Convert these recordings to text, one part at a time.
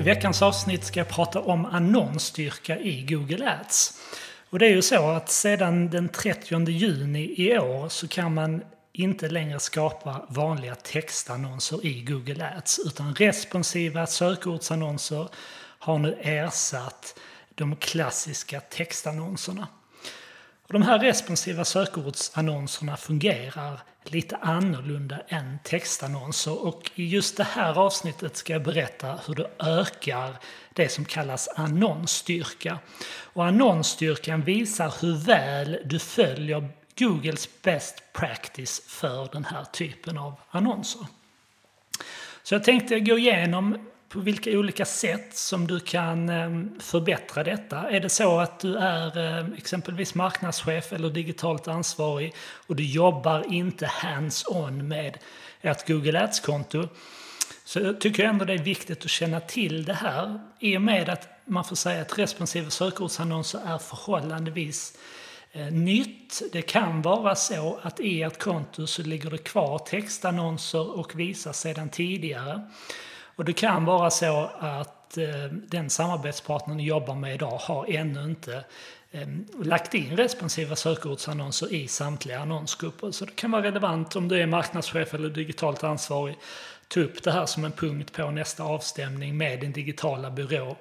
I veckans avsnitt ska jag prata om annonsstyrka i Google Ads. Och det är ju så att sedan den 30 juni i år så kan man inte längre skapa vanliga textannonser i Google Ads utan responsiva sökordsannonser har nu ersatt de klassiska textannonserna. Och de här responsiva sökordsannonserna fungerar lite annorlunda än textannonser och i just det här avsnittet ska jag berätta hur du ökar det som kallas annonsstyrka. Och annonsstyrkan visar hur väl du följer Googles best practice för den här typen av annonser. Så jag tänkte gå igenom på vilka olika sätt som du kan ehm, förbättra detta. Är det så att du är ehm, exempelvis marknadschef eller digitalt ansvarig och du jobbar inte hands-on med ett Google Ads-konto så tycker jag ändå det är viktigt att känna till det här i och med att man får säga att responsiva sökordsannonser är förhållandevis eh, nytt. Det kan vara så att i ert konto så ligger det kvar textannonser och visas sedan tidigare. Och det kan vara så att eh, den samarbetspartner ni jobbar med idag har ännu inte eh, lagt in responsiva sökordsannonser i samtliga annonsgrupper. Så det kan vara relevant om du är marknadschef eller digitalt ansvarig. Ta upp det här som en punkt på nästa avstämning med din digitala byrå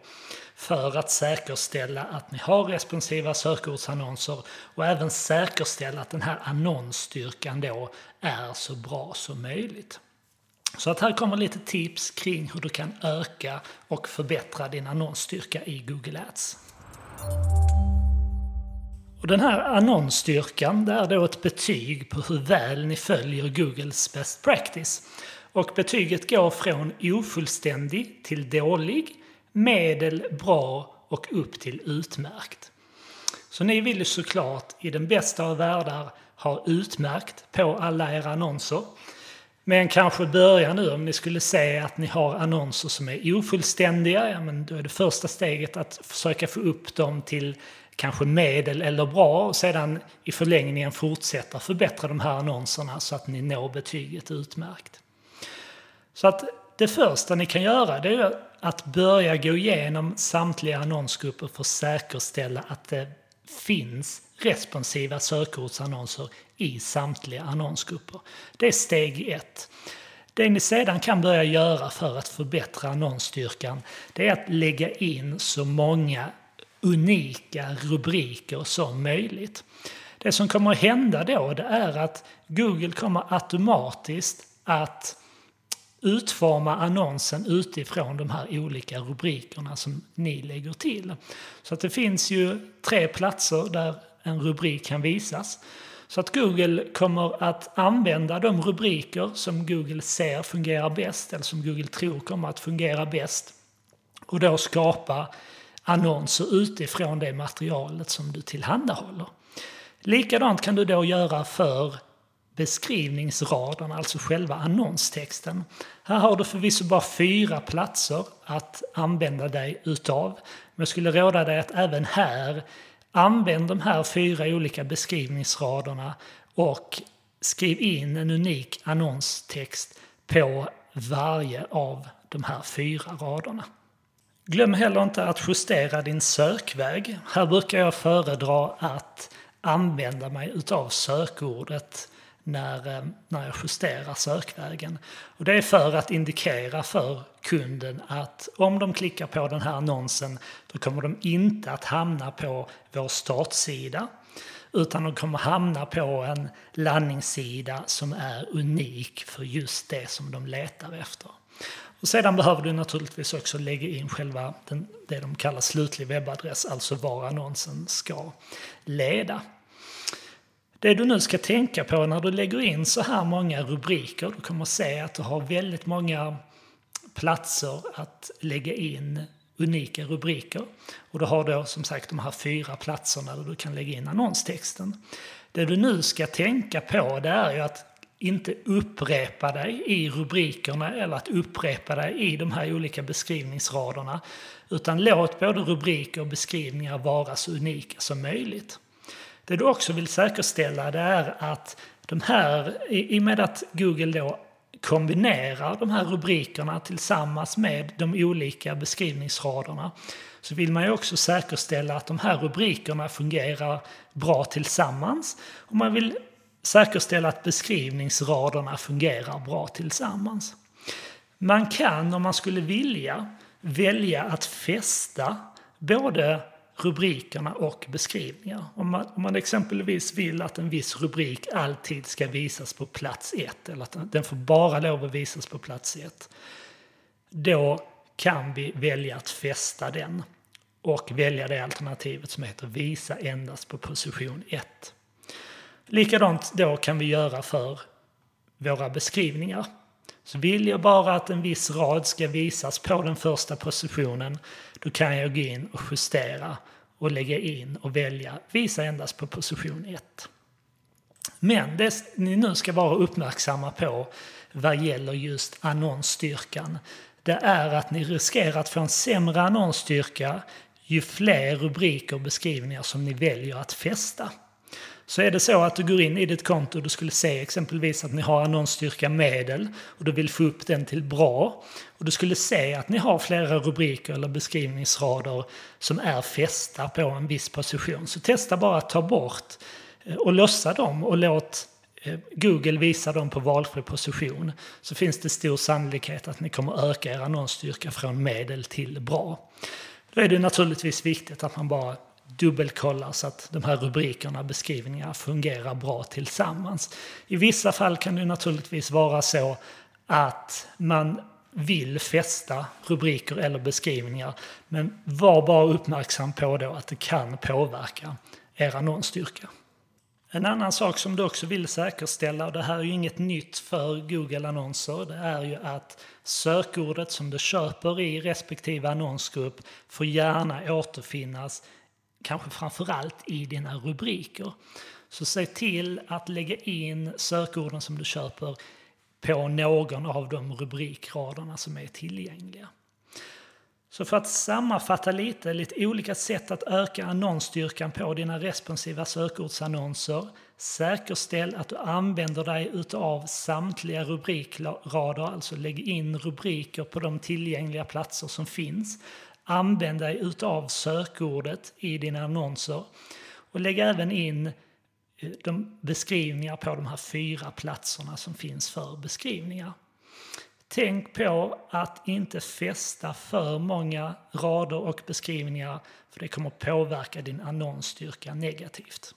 för att säkerställa att ni har responsiva sökordsannonser och även säkerställa att den här annonsstyrkan då är så bra som möjligt. Så att här kommer lite tips kring hur du kan öka och förbättra din annonsstyrka i Google Ads. Och den här annonsstyrkan det är då ett betyg på hur väl ni följer Googles best practice. Och betyget går från ofullständig till dålig, medel, bra och upp till utmärkt. Så ni vill ju såklart i den bästa av världar ha utmärkt på alla era annonser. Men kanske börja nu om ni skulle se att ni har annonser som är ofullständiga, ja, men då är det första steget att försöka få upp dem till kanske medel eller bra och sedan i förlängningen fortsätta förbättra de här annonserna så att ni når betyget utmärkt. Så att det första ni kan göra det är att börja gå igenom samtliga annonsgrupper för att säkerställa att det finns responsiva sökordsannonser i samtliga annonsgrupper. Det är steg ett. Det ni sedan kan börja göra för att förbättra annonsstyrkan det är att lägga in så många unika rubriker som möjligt. Det som kommer att hända då det är att Google kommer automatiskt att utforma annonsen utifrån de här olika rubrikerna som ni lägger till. Så att det finns ju tre platser där en rubrik kan visas. Så att Google kommer att använda de rubriker som Google ser fungerar bäst eller som Google tror kommer att fungera bäst och då skapa annonser utifrån det materialet som du tillhandahåller. Likadant kan du då göra för beskrivningsraderna, alltså själva annonstexten. Här har du förvisso bara fyra platser att använda dig utav. Men jag skulle råda dig att även här Använd de här fyra olika beskrivningsraderna och skriv in en unik annonstext på varje av de här fyra raderna. Glöm heller inte att justera din sökväg. Här brukar jag föredra att använda mig utav sökordet när, eh, när jag justerar sökvägen. Och det är för att indikera för kunden att om de klickar på den här annonsen då kommer de inte att hamna på vår startsida utan de kommer hamna på en landningssida som är unik för just det som de letar efter. Och sedan behöver du naturligtvis också lägga in själva den, det de kallar slutlig webbadress, alltså var annonsen ska leda. Det du nu ska tänka på när du lägger in så här många rubriker, du kommer se att du har väldigt många platser att lägga in unika rubriker. Och du har då som sagt de här fyra platserna där du kan lägga in annonstexten. Det du nu ska tänka på det är ju att inte upprepa dig i rubrikerna eller att upprepa dig i de här olika beskrivningsraderna. Utan låt både rubriker och beskrivningar vara så unika som möjligt. Det du också vill säkerställa det är att de här, i och med att Google då kombinerar de här rubrikerna tillsammans med de olika beskrivningsraderna så vill man ju också säkerställa att de här rubrikerna fungerar bra tillsammans. Och man vill säkerställa att beskrivningsraderna fungerar bra tillsammans. Man kan, om man skulle vilja, välja att fästa både rubrikerna och beskrivningar. Om man, om man exempelvis vill att en viss rubrik alltid ska visas på plats 1 eller att den får bara lov att visas på plats 1. Då kan vi välja att fästa den och välja det alternativet som heter visa endast på position 1. Likadant då kan vi göra för våra beskrivningar. Så vill jag bara att en viss rad ska visas på den första positionen, då kan jag gå in och justera och lägga in och välja visa endast på position 1. Men det ni nu ska vara uppmärksamma på vad gäller just annonsstyrkan, det är att ni riskerar att få en sämre annonsstyrka ju fler rubriker och beskrivningar som ni väljer att fästa. Så är det så att du går in i ditt konto och du skulle se exempelvis att ni har annonsstyrka medel och du vill få upp den till bra och du skulle se att ni har flera rubriker eller beskrivningsrader som är fästa på en viss position. Så testa bara att ta bort eh, och lossa dem och låt eh, Google visa dem på valfri position så finns det stor sannolikhet att ni kommer öka er annonsstyrka från medel till bra. Då är det naturligtvis viktigt att man bara dubbelkollar så att de här rubrikerna och beskrivningarna fungerar bra tillsammans. I vissa fall kan det naturligtvis vara så att man vill fästa rubriker eller beskrivningar men var bara uppmärksam på då att det kan påverka er annonsstyrka. En annan sak som du också vill säkerställa, och det här är ju inget nytt för Google-annonser, det är ju att sökordet som du köper i respektive annonsgrupp får gärna återfinnas, kanske framförallt i dina rubriker. Så se till att lägga in sökorden som du köper på någon av de rubrikraderna som är tillgängliga. Så för att sammanfatta lite, lite olika sätt att öka annonsstyrkan på dina responsiva sökordsannonser. Säkerställ att du använder dig utav samtliga rubrikrader, alltså lägg in rubriker på de tillgängliga platser som finns. Använd dig utav sökordet i dina annonser och lägg även in eh, de beskrivningar på de här fyra platserna som finns för beskrivningar. Tänk på att inte fästa för många rader och beskrivningar för det kommer påverka din annonsstyrka negativt.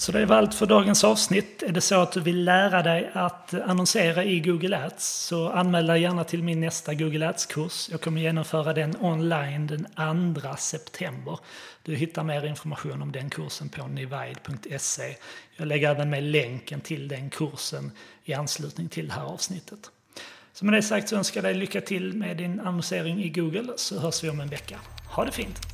Så det var allt för dagens avsnitt. Är det så att du vill lära dig att annonsera i Google Ads så anmäl dig gärna till min nästa Google Ads-kurs. Jag kommer genomföra den online den 2 september. Du hittar mer information om den kursen på nivide.se. Jag lägger även med länken till den kursen i anslutning till det här avsnittet. Så med det sagt så önskar jag dig lycka till med din annonsering i Google så hörs vi om en vecka. Ha det fint!